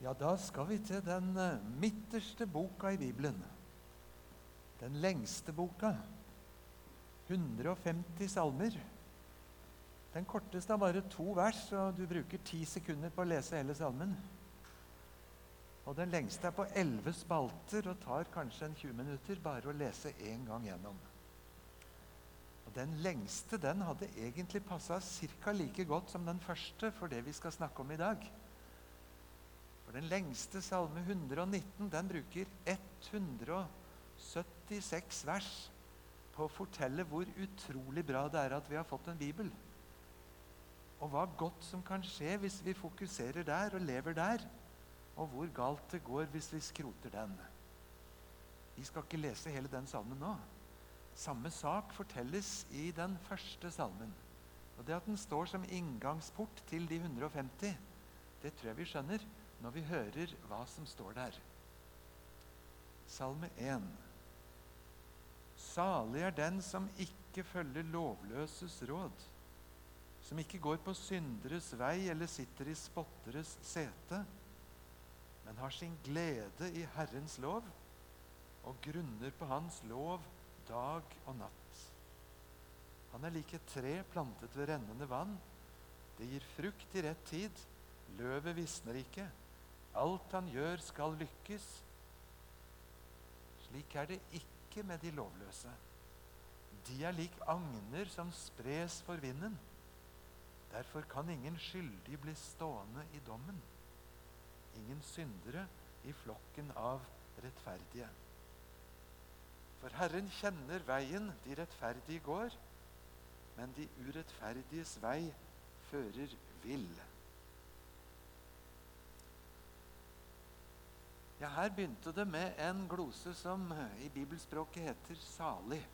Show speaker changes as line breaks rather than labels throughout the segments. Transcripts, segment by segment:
Ja, da skal vi til den eh, midterste boka i Bibelen. Den lengste boka. 150 salmer. Den korteste har bare to vers, og du bruker ti sekunder på å lese hele salmen. Og den lengste er på elleve spalter og tar kanskje en 20 minutter bare å lese én gang gjennom. Og Den lengste den hadde egentlig passa ca. like godt som den første for det vi skal snakke om i dag. For Den lengste salme 119 den bruker 176 vers på å fortelle hvor utrolig bra det er at vi har fått en bibel. Og hva godt som kan skje hvis vi fokuserer der og lever der. Og hvor galt det går hvis vi skroter den. Vi skal ikke lese hele den salmen nå. Samme sak fortelles i den første salmen. Og Det at den står som inngangsport til de 150, det tror jeg vi skjønner når vi hører hva som står der. Salme 1. Salig er den som ikke følger lovløses råd, som ikke går på synderes vei eller sitter i spotteres sete, men har sin glede i Herrens lov og grunner på Hans lov dag og natt. Han er like et tre plantet ved rennende vann. Det gir frukt i rett tid. Løvet visner ikke. Alt han gjør, skal lykkes. Slik er det ikke med de lovløse. De er lik agner som spres for vinden. Derfor kan ingen skyldig bli stående i dommen. Ingen syndere i flokken av rettferdige. For Herren kjenner veien de rettferdige går, men de urettferdiges vei fører vill. Ja, Her begynte det med en glose som i bibelspråket heter 'salig'.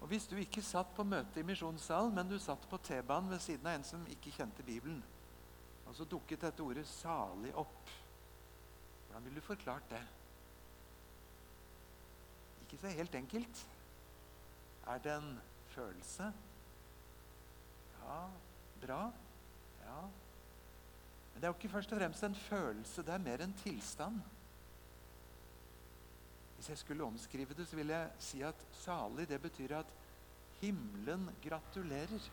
Og Hvis du ikke satt på møte i misjonssalen, men du satt på T-banen ved siden av en som ikke kjente Bibelen, og så dukket dette ordet 'salig' opp, hvordan ville du forklart det? Ikke så helt enkelt. Er det en følelse? Ja, bra. Men det er jo ikke først og fremst en følelse, det er mer en tilstand. Hvis jeg skulle omskrive det, så ville jeg si at salig det betyr at himmelen gratulerer.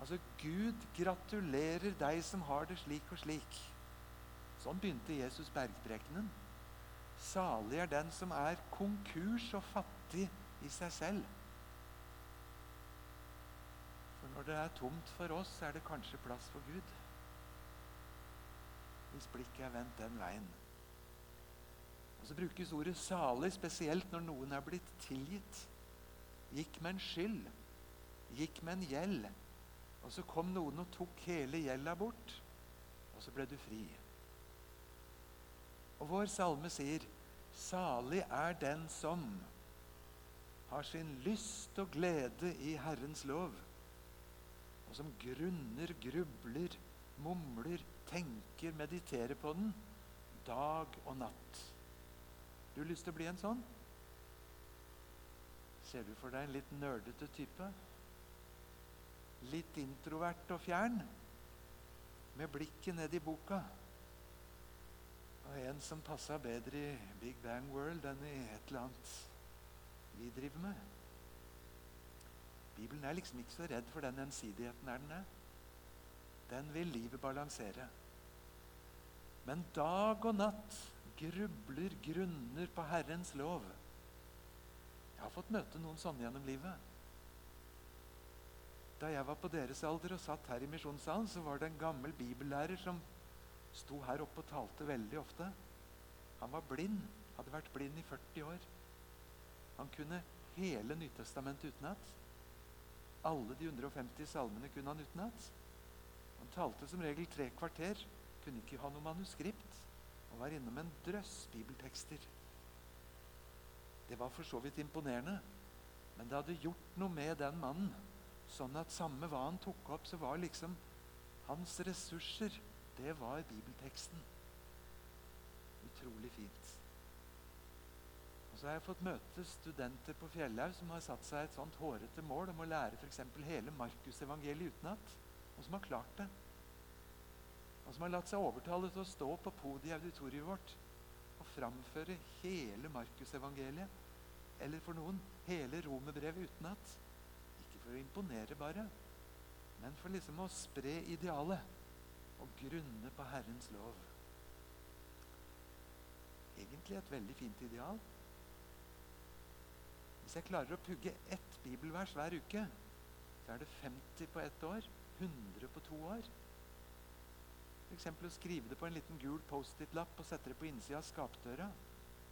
Altså, Gud gratulerer deg som har det slik og slik. Sånn begynte Jesus bergprekenen. Salig er den som er konkurs og fattig i seg selv. Når det er tomt for oss, er det kanskje plass for Gud. Hvis blikket er vendt den veien. Og Så brukes ordet 'salig' spesielt når noen er blitt tilgitt. Gikk med en skyld, gikk med en gjeld. Og så kom noen og tok hele gjelda bort, og så ble du fri. Og vår salme sier 'Salig er den som' har sin lyst og glede i Herrens lov og som grunner, grubler, mumler, tenker, mediterer på den dag og natt. Du har lyst til å bli en sånn? Ser du for deg en litt nerdete type? Litt introvert og fjern? Med blikket ned i boka? Og en som passa bedre i Big Bang World enn i et eller annet vi driver med? Bibelen er liksom ikke så redd for den ensidigheten, er den er. Den vil livet balansere. Men dag og natt grubler, grunner på Herrens lov. Jeg har fått møte noen sånne gjennom livet. Da jeg var på deres alder og satt her i misjonssalen, så var det en gammel bibellærer som sto her oppe og talte veldig ofte. Han var blind. Hadde vært blind i 40 år. Han kunne hele Nytestamentet utenat. Alle de 150 salmene kunne han utenat. Han talte som regel tre kvarter, kunne ikke ha noe manuskript og var innom en drøss bibeltekster. Det var for så vidt imponerende, men det hadde gjort noe med den mannen. Sånn at samme hva han tok opp, så var liksom hans ressurser Det var bibelteksten. Utrolig fint. Så har jeg fått møte studenter på Fjellhaug som har satt seg et sånt hårete mål om å lære f.eks. hele Markusevangeliet utenat, og som har klart det. Og som har latt seg overtale til å stå på podiet i auditoriet vårt og framføre hele Markusevangeliet, eller for noen hele romerbrevet utenat. Ikke for å imponere, bare, men for liksom å spre idealet og grunne på Herrens lov. Egentlig et veldig fint ideal. Hvis jeg klarer å pugge ett bibelvers hver uke, så er det 50 på ett år. 100 på to år. F.eks. å skrive det på en liten gul Post-It-lapp og sette det på innsida av skapdøra.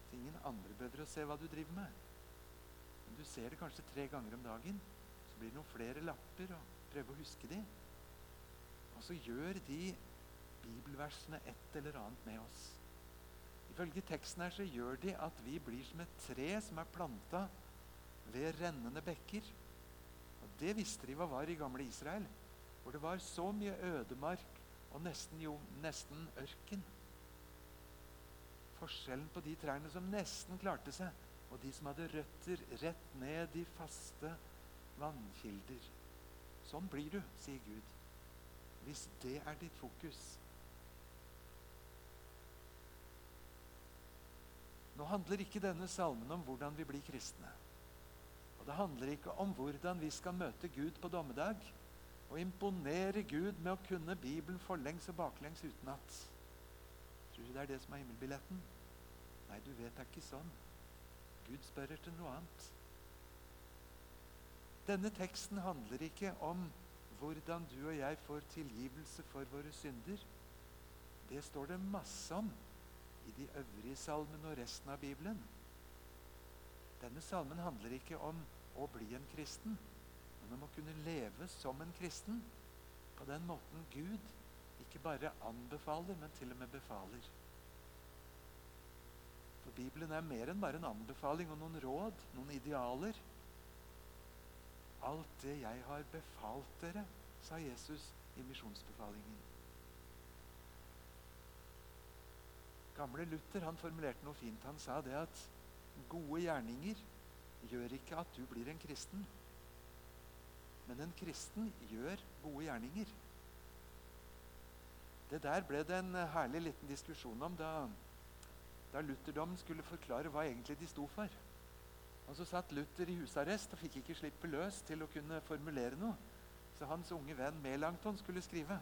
Så ingen andre behøver å se hva du driver med. Men du ser det kanskje tre ganger om dagen. Så blir det noen flere lapper, og prøve å huske de. Og så gjør de bibelversene et eller annet med oss. Ifølge teksten her så gjør de at vi blir som et tre som er planta ved rennende bekker. Og Det visste de hva var i gamle Israel, hvor det var så mye ødemark og nesten, jo, nesten ørken. Forskjellen på de trærne som nesten klarte seg, og de som hadde røtter rett ned i faste vannkilder. Sånn blir du, sier Gud, hvis det er ditt fokus. Nå handler ikke denne salmen om hvordan vi blir kristne. Og det handler ikke om hvordan vi skal møte Gud på dommedag og imponere Gud med å kunne Bibelen forlengs og baklengs utenat. Tror du det er det som er himmelbilletten? Nei, du vet det er ikke sånn. Gud spør etter noe annet. Denne teksten handler ikke om hvordan du og jeg får tilgivelse for våre synder. Det står det masse om i de øvrige salmene og resten av Bibelen. Denne salmen handler ikke om å bli en kristen, men om å kunne leve som en kristen på den måten Gud ikke bare anbefaler, men til og med befaler. For Bibelen er mer enn bare en anbefaling og noen råd, noen idealer. Alt det jeg har befalt dere, sa Jesus i misjonsbefalingen. Gamle Luther han formulerte noe fint. Han sa det at Gode gjerninger gjør ikke at du blir en kristen. Men en kristen gjør gode gjerninger. Det der ble det en herlig liten diskusjon om da, da lutherdommen skulle forklare hva egentlig de sto for. Og Så satt Luther i husarrest og fikk ikke slippe løs til å kunne formulere noe. Så hans unge venn Melanchthon skulle skrive.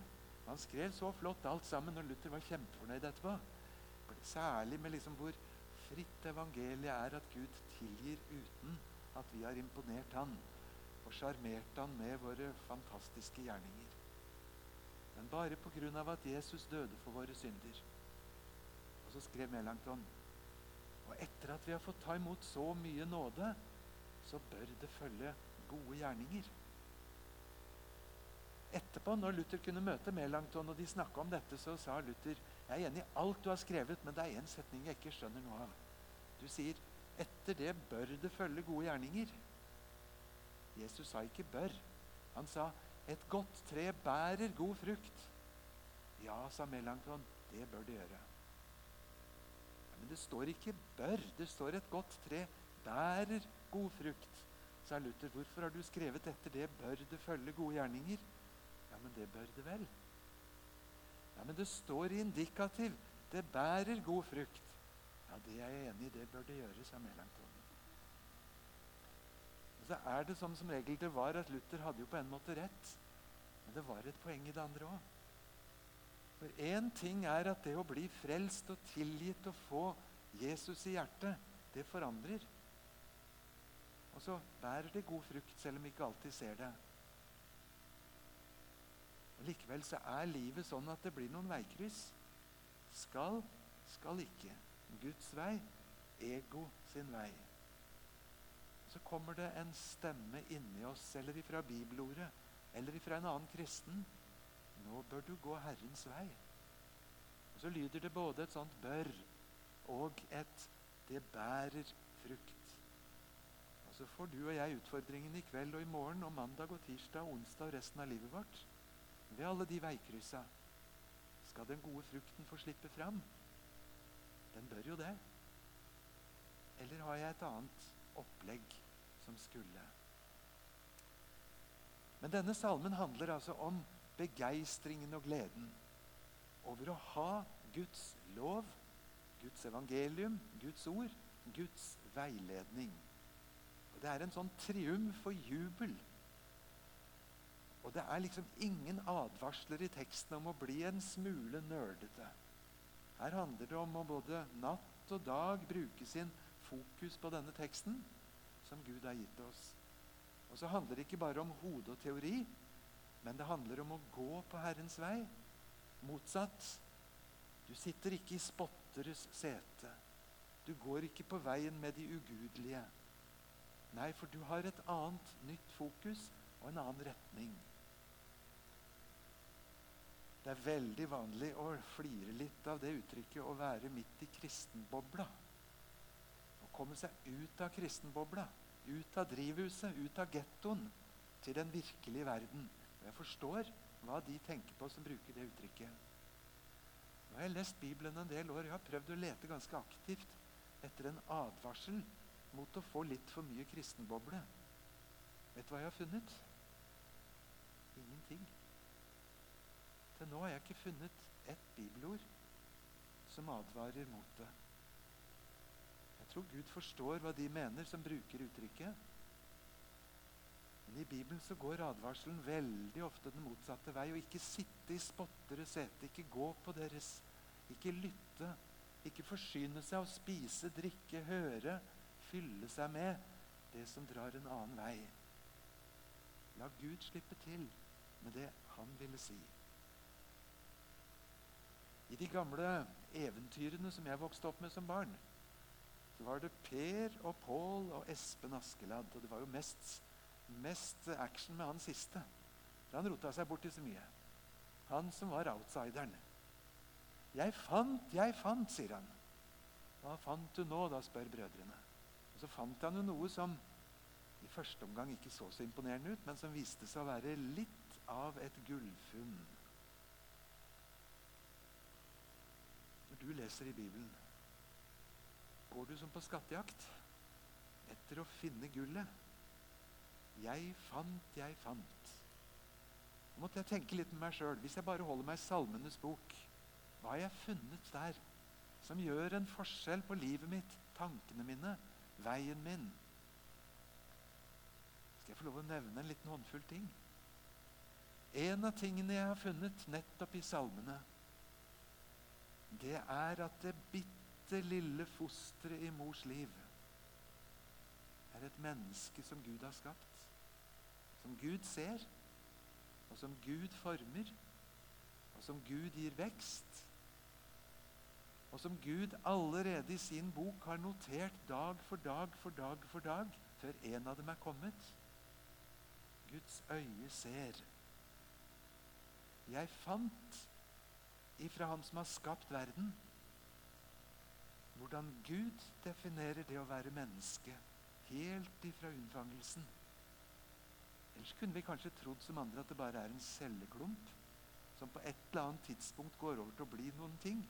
Han skrev så flott alt sammen, og Luther var kjempefornøyd etterpå. Særlig med liksom hvor fritt evangeliet er at Gud tilgir uten at vi har imponert Han og sjarmert Han med våre fantastiske gjerninger. Men bare av at Jesus døde for våre synder. Og så skrev Melanchthon og etter at vi har fått ta imot så mye nåde, så bør det følge gode gjerninger. Etterpå, når Luther kunne møte Melanchthon og de snakka om dette, så sa Luther jeg er enig i alt du har skrevet, men det er én setning jeg ikke skjønner noe av. Du sier etter det bør det følge gode gjerninger. Jesus sa ikke 'bør'. Han sa 'et godt tre bærer god frukt'. Ja, sa Melanchthon, det bør det gjøre. Ja, men det står ikke 'bør'. Det står 'et godt tre bærer god frukt', sa Luther. Hvorfor har du skrevet etter det 'bør det følge gode gjerninger'? Ja, men det bør det vel. Ja, Men det står i indikativ. Det bærer god frukt. Ja, Det er jeg enig i. Det bør det gjøre, sa. Og så er det sånn som regel det var, at Luther hadde jo på en måte rett. Men det var et poeng i det andre òg. For én ting er at det å bli frelst og tilgitt og få Jesus i hjertet, det forandrer. Og så bærer det god frukt, selv om vi ikke alltid ser det. Likevel så er livet sånn at det blir noen veikryss. Skal, skal ikke. Guds vei, ego sin vei. Så kommer det en stemme inni oss, eller ifra bibelordet, eller ifra en annen kristen. Nå bør du gå Herrens vei. Og Så lyder det både et sånt 'bør' og et 'det bærer frukt'. Og Så får du og jeg utfordringen i kveld og i morgen og mandag og tirsdag og onsdag og resten av livet vårt. Ved alle de veikryssa skal den gode frukten få slippe fram. Den bør jo det. Eller har jeg et annet opplegg som skulle? Men denne salmen handler altså om begeistringen og gleden. over å ha Guds lov, Guds evangelium, Guds ord, Guds veiledning. Og Det er en sånn triumf og jubel. Og det er liksom ingen advarsler i teksten om å bli en smule nerdete. Her handler det om å både natt og dag bruke sin fokus på denne teksten som Gud har gitt oss. Og så handler det ikke bare om hode og teori, men det handler om å gå på Herrens vei. Motsatt. Du sitter ikke i spotteres sete. Du går ikke på veien med de ugudelige. Nei, for du har et annet, nytt fokus og en annen retning. Det er veldig vanlig å flire litt av det uttrykket 'å være midt i kristenbobla'. Å komme seg ut av kristenbobla, ut av drivhuset, ut av gettoen, til den virkelige verden. Og jeg forstår hva de tenker på som bruker det uttrykket. Nå har jeg lest Bibelen en del år. Jeg har prøvd å lete ganske aktivt etter en advarsel mot å få litt for mye kristenboble. Vet du hva jeg har funnet? Ingenting. Til nå har jeg ikke funnet ett bibelord som advarer mot det. Jeg tror Gud forstår hva de mener som bruker uttrykket. Men i Bibelen så går advarselen veldig ofte den motsatte vei. Å ikke sitte i spottere sete, ikke gå på deres, ikke lytte, ikke forsyne seg av å spise, drikke, høre, fylle seg med det som drar en annen vei. La Gud slippe til med det han ville si. I de gamle eventyrene som jeg vokste opp med som barn, så var det Per og Pål og Espen Askeladd. Og det var jo mest, mest action med han siste. For han rota seg borti så mye. Han som var outsideren. 'Jeg fant, jeg fant', sier han. 'Hva fant du nå?' da spør brødrene. Og Så fant han jo noe som i første omgang ikke så så imponerende ut, men som viste seg å være litt av et gullfunn. Du leser i Bibelen, går du som på skattejakt etter å finne gullet. Jeg fant, jeg fant. Nå måtte jeg tenke litt med meg sjøl. Hvis jeg bare holder meg i Salmenes bok, hva har jeg funnet der som gjør en forskjell på livet mitt, tankene mine, veien min? Skal jeg få lov å nevne en liten håndfull ting? En av tingene jeg har funnet nettopp i salmene, det er at det bitte lille fosteret i mors liv er et menneske som Gud har skapt. Som Gud ser, og som Gud former, og som Gud gir vekst. Og som Gud allerede i sin bok har notert dag for dag for dag for dag før en av dem er kommet. Guds øye ser. Jeg fant ifra Han som har skapt verden. Hvordan Gud definerer det å være menneske helt ifra unnfangelsen. Ellers kunne vi kanskje trodd som andre at det bare er en celleklump som på et eller annet tidspunkt går over til å bli noen ting.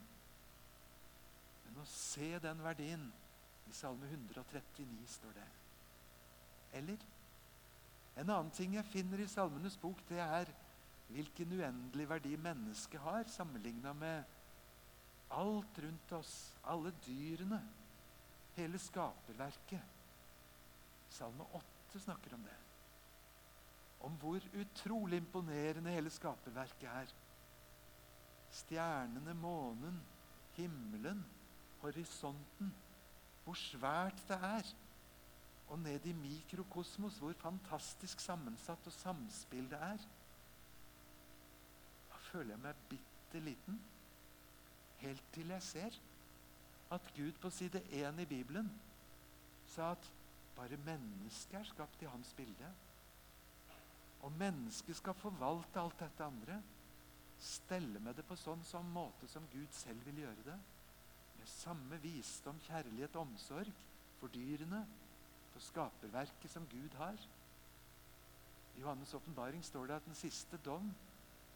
Men å se den verdien I Salme 139 står det. Eller en annen ting jeg finner i Salmenes bok, det er hvilken uendelig verdi mennesket har sammenligna med alt rundt oss, alle dyrene, hele skaperverket. Salme 8 snakker om det. Om hvor utrolig imponerende hele skaperverket er. Stjernene, månen, himmelen, horisonten. Hvor svært det er. Og ned i mikrokosmos, hvor fantastisk sammensatt og samspill det er føler jeg meg bitte liten. Helt til jeg ser at Gud på side 1 i Bibelen sa at bare mennesket er skapt i hans bilde. Og mennesket skal forvalte alt dette andre. Stelle med det på sånn sånn måte som Gud selv vil gjøre det. Med samme visdom, kjærlighet og omsorg for dyrene, for skaperverket som Gud har. I Johannes' åpenbaring står det at den siste dom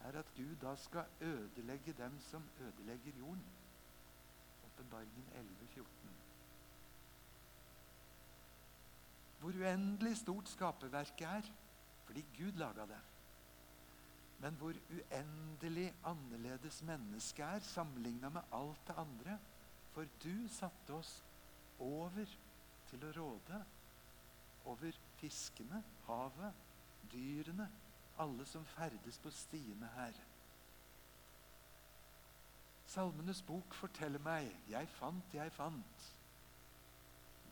er at Gud da skal ødelegge dem som ødelegger jorden. Åpenbaringen 11,14. Hvor uendelig stort skaperverket er fordi Gud laga det. Men hvor uendelig annerledes mennesket er sammenligna med alt det andre. For du satte oss over til å råde over fiskene, havet, dyrene, alle som ferdes på stiene her. Salmenes bok forteller meg 'Jeg fant, jeg fant'.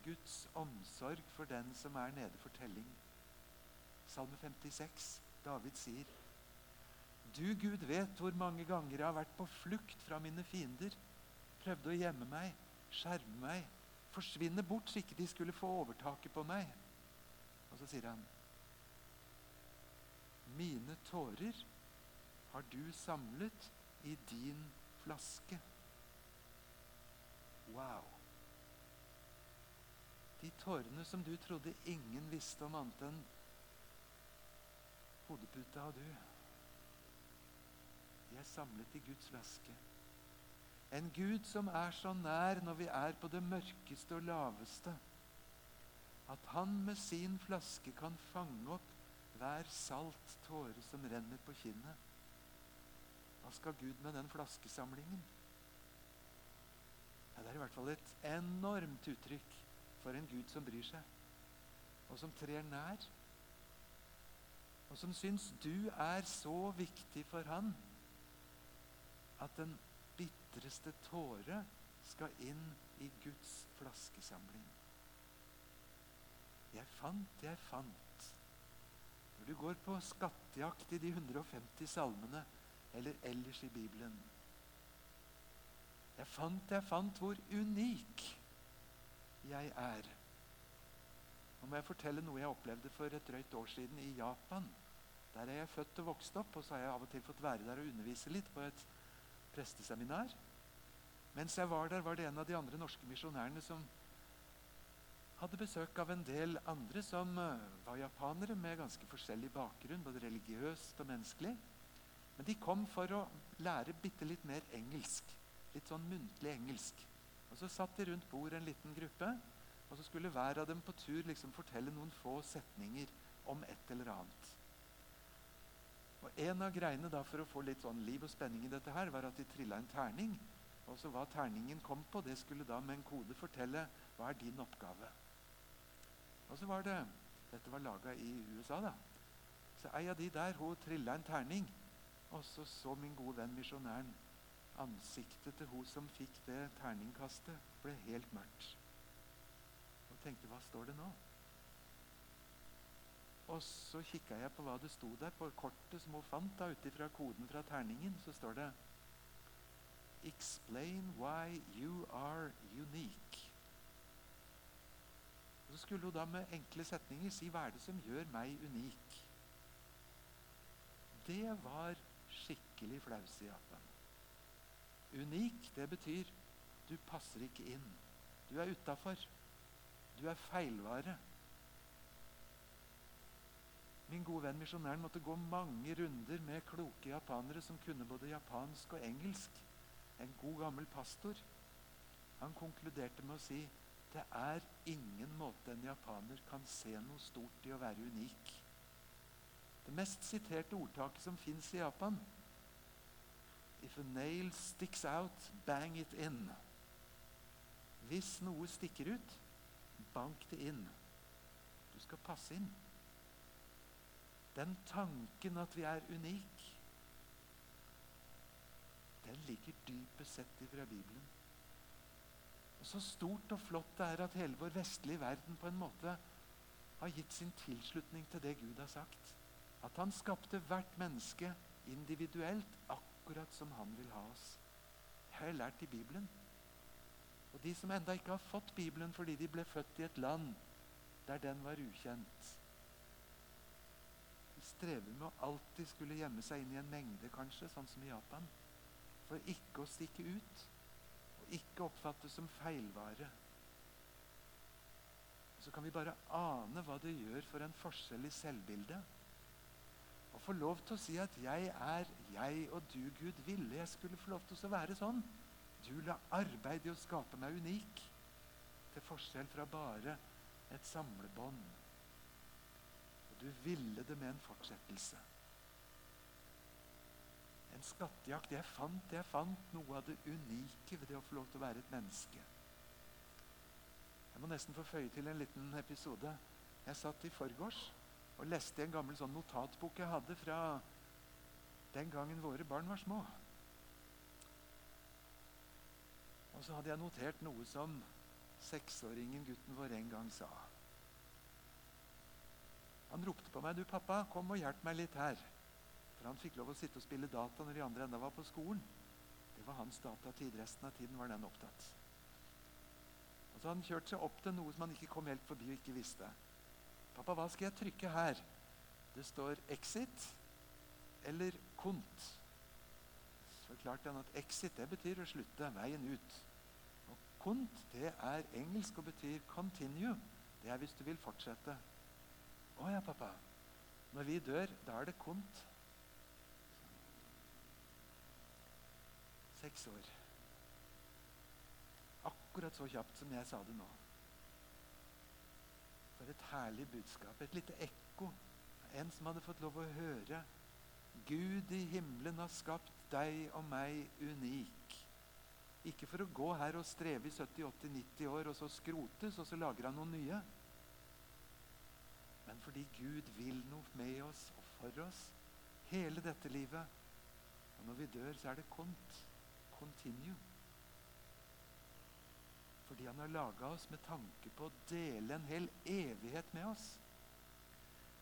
Guds omsorg for den som er nede for telling. Salme 56. David sier du, Gud, vet hvor mange ganger jeg har vært på flukt fra mine fiender. Prøvde å gjemme meg, skjerme meg, forsvinne bort så ikke de skulle få overtaket på meg. Og så sier han Mine tårer har du samlet i din flaske. Wow. De tårene som du trodde ingen visste om annet enn hodeputa og du. De er samlet i Guds flaske. En Gud som er så nær når vi er på det mørkeste og laveste, at han med sin flaske kan fange opp hver salt tåre som renner på kinnet. Hva skal Gud med den flaskesamlingen? Ja, det er i hvert fall et enormt uttrykk for en Gud som bryr seg, og som trer nær, og som syns du er så viktig for han at den bitreste tåre skal inn i Guds flaskesamling. Jeg fant, jeg fant. Når du går på skattejakt i de 150 salmene eller ellers i Bibelen Jeg fant, jeg fant hvor unik jeg er. Nå må jeg fortelle noe jeg opplevde for et drøyt år siden i Japan. Der er jeg født og vokst opp, og så har jeg av og til fått være der og undervise litt på et presteseminar. Mens jeg var der, var det en av de andre norske misjonærene som hadde besøk av en del andre som uh, var japanere med ganske forskjellig bakgrunn, både religiøst og menneskelig. Men de kom for å lære bitte litt mer engelsk. Litt sånn muntlig engelsk. Og Så satt de rundt bordet en liten gruppe, og så skulle hver av dem på tur liksom fortelle noen få setninger om et eller annet. Og En av greiene da for å få litt sånn liv og spenning i dette her, var at de trilla en terning. Og så Hva terningen kom på, det skulle da med en kode fortelle hva er din oppgave. Og så var det Dette var laga i USA, da. Så ei av de der hun trilla en terning. Og så så min gode venn misjonæren ansiktet til hun som fikk det terningkastet, ble helt mørkt. Og tenkte hva står det nå? Og så kikka jeg på hva det sto der på kortet som hun fant da ut ifra koden fra terningen. Så står det 'Explain why you are unique'. Så skulle hun da med enkle setninger si hva er det som gjør meg unik. Det var skikkelig flaus i Japan. Unik, det betyr du passer ikke inn. Du er utafor. Du er feilvare. Min gode venn misjonæren måtte gå mange runder med kloke japanere som kunne både japansk og engelsk. En god, gammel pastor. Han konkluderte med å si det er ingen måte en japaner kan se noe stort i å være unik. Det mest siterte ordtaket som fins i Japan If a nail sticks out, bang it in. Hvis noe stikker ut, bank det inn. Du skal passe inn. Den tanken at vi er unik, den ligger dypest sett ifra Bibelen. Så stort og flott det er at hele vår vestlige verden på en måte har gitt sin tilslutning til det Gud har sagt. At han skapte hvert menneske individuelt, akkurat som han vil ha oss. Det har jeg lært i Bibelen. Og de som enda ikke har fått Bibelen fordi de ble født i et land der den var ukjent, De strever med å alltid skulle gjemme seg inn i en mengde, kanskje, sånn som i Japan. For ikke å stikke ut ikke oppfattes som feilvare. Så kan vi bare ane hva det gjør for en forskjell i selvbildet. Å få lov til å si at 'jeg er jeg, og du, Gud, ville jeg skulle få lov til å være sånn'. Du la arbeid i å skape meg unik, til forskjell fra bare et samlebånd. Og Du ville det med en fortsettelse. En skattejakt. Jeg fant, jeg fant noe av det unike ved det å få lov til å være et menneske. Jeg må nesten få føye til en liten episode. Jeg satt i forgårs og leste en gammel sånn notatbok jeg hadde fra den gangen våre barn var små. Og så hadde jeg notert noe som seksåringen gutten vår en gang sa. Han ropte på meg. 'Du, pappa, kom og hjelp meg litt her.' For han fikk lov å sitte og spille data når de andre enda var på skolen. Det var hans datatid. Resten av tiden var den opptatt. Og så han kjørt seg opp til noe som han ikke kom helt forbi og ikke visste. 'Pappa, hva skal jeg trykke her?' Det står 'exit' eller 'kont'. Så forklarte han at 'exit' det betyr å slutte, veien ut. Og 'kont' det er engelsk og betyr 'continue'. Det er hvis du vil fortsette. 'Å ja, pappa. Når vi dør, da er det kont.' Seks år. Akkurat så kjapt som jeg sa det nå. For et herlig budskap. Et lite ekko. En som hadde fått lov å høre. Gud i himmelen har skapt deg og meg unik. Ikke for å gå her og streve i 70-80-90 år og så skrotes, og så lager han noen nye. Men fordi Gud vil noe med oss og for oss hele dette livet. Og når vi dør, så er det kont. Continue. Fordi han har laga oss med tanke på å dele en hel evighet med oss.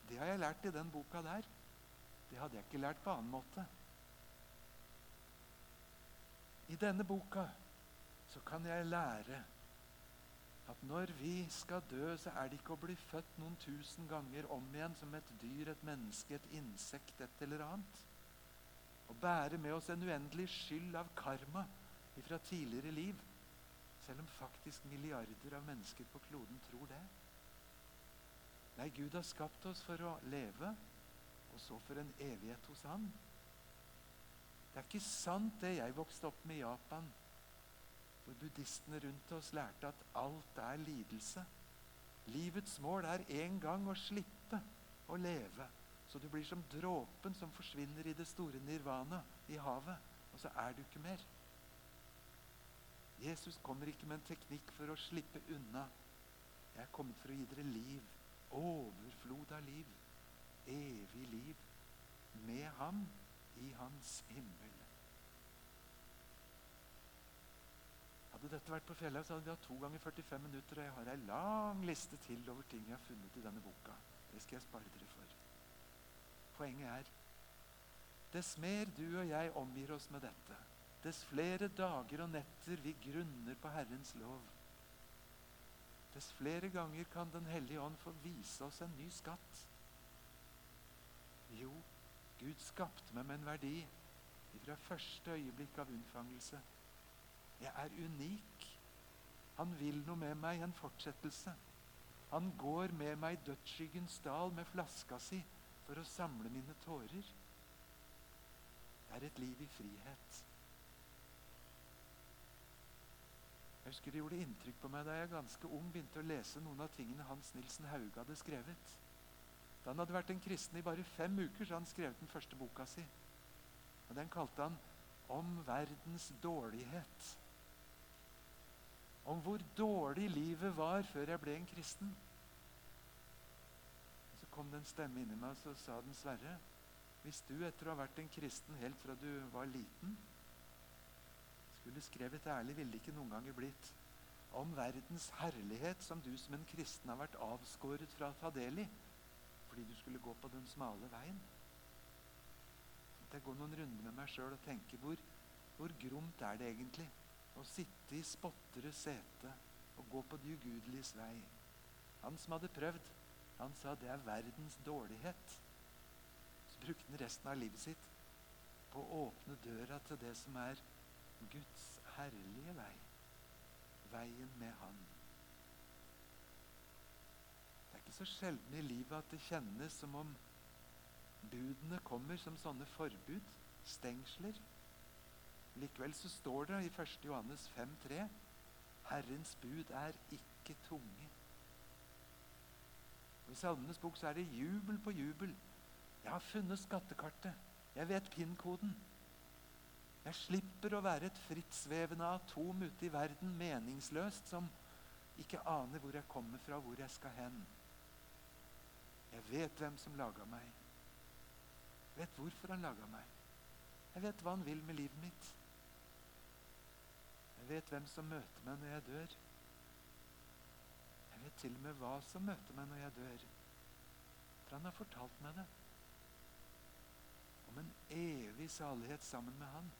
Det har jeg lært i den boka der. Det hadde jeg ikke lært på annen måte. I denne boka så kan jeg lære at når vi skal dø, så er det ikke å bli født noen tusen ganger om igjen som et dyr, et menneske, et insekt, et eller annet. Å bære med oss en uendelig skyld av karma fra tidligere liv. Selv om faktisk milliarder av mennesker på kloden tror det. Nei, Gud har skapt oss for å leve, og så for en evighet hos Han. Det er ikke sant, det jeg vokste opp med i Japan, hvor buddhistene rundt oss lærte at alt er lidelse. Livets mål er en gang å slippe å leve, så du blir som dråpen som forsvinner i det store nirvana i havet, og så er du ikke mer. Jesus kommer ikke med en teknikk for å slippe unna. Jeg er kommet for å gi dere liv. Overflod av liv. Evig liv. Med ham i hans himmel. Hadde dette vært på fjellet, så hadde vi hatt to ganger 45 minutter. Og jeg har ei lang liste til over ting jeg har funnet i denne boka. Det skal jeg spare dere for. Poenget er dess mer du og jeg omgir oss med dette, dess flere dager og netter vi grunner på Herrens lov, dess flere ganger kan Den hellige ånd få vise oss en ny skatt. Jo, Gud skapte meg med en verdi fra første øyeblikk av unnfangelse. Jeg er unik. Han vil noe med meg, en fortsettelse. Han går med meg i dødsskyggens dal med flaska si for å samle mine tårer. Det er et liv i frihet. Jeg husker Det gjorde inntrykk på meg da jeg ganske ung begynte å lese noen av tingene Hans Nilsen Hauge hadde skrevet. Da han hadde vært en kristen i bare fem uker, så han skrevet den første boka si. Og Den kalte han 'Om verdens dårlighet'. Om hvor dårlig livet var før jeg ble en kristen. Kom det en stemme inni meg så sa den, 'Sverre, hvis du etter å ha vært en kristen helt fra du var liten' skulle skrevet ærlig, ville det ikke noen ganger blitt om verdens herlighet som du som en kristen har vært avskåret fra å ta del i fordi du skulle gå på den smale veien. Jeg går noen runder med meg sjøl og tenker hvor, hvor gromt er det egentlig å sitte i spottere sete og gå på de ugudeliges vei? Han som hadde prøvd, han sa det er verdens dårlighet. Så brukte han resten av livet sitt på å åpne døra til det som er Guds herlige vei. Veien med Han. Det er ikke så sjelden i livet at det kjennes som om budene kommer som sånne forbud, stengsler. Likevel så står det i 1. Johannes 5,3 Herrens bud er ikke tunge. I Salmenes bok så er det jubel på jubel. Jeg har funnet skattekartet. Jeg vet PIN-koden. Jeg slipper å være et frittsvevende atom ute i verden, meningsløst, som ikke aner hvor jeg kommer fra, hvor jeg skal hen. Jeg vet hvem som laga meg. Jeg vet hvorfor han laga meg. Jeg vet hva han vil med livet mitt. Jeg vet hvem som møter meg når jeg dør. Vet til og med hva som møter meg når jeg dør. For han har fortalt meg det. Om en evig salighet sammen med han.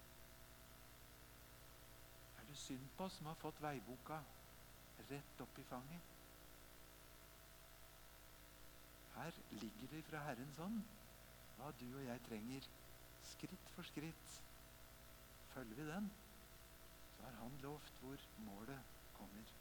Er det synd på oss som har fått veiboka rett opp i fanget? Her ligger det fra Herrens hånd hva du og jeg trenger, skritt for skritt. Følger vi den, så har Han lovt hvor målet kommer.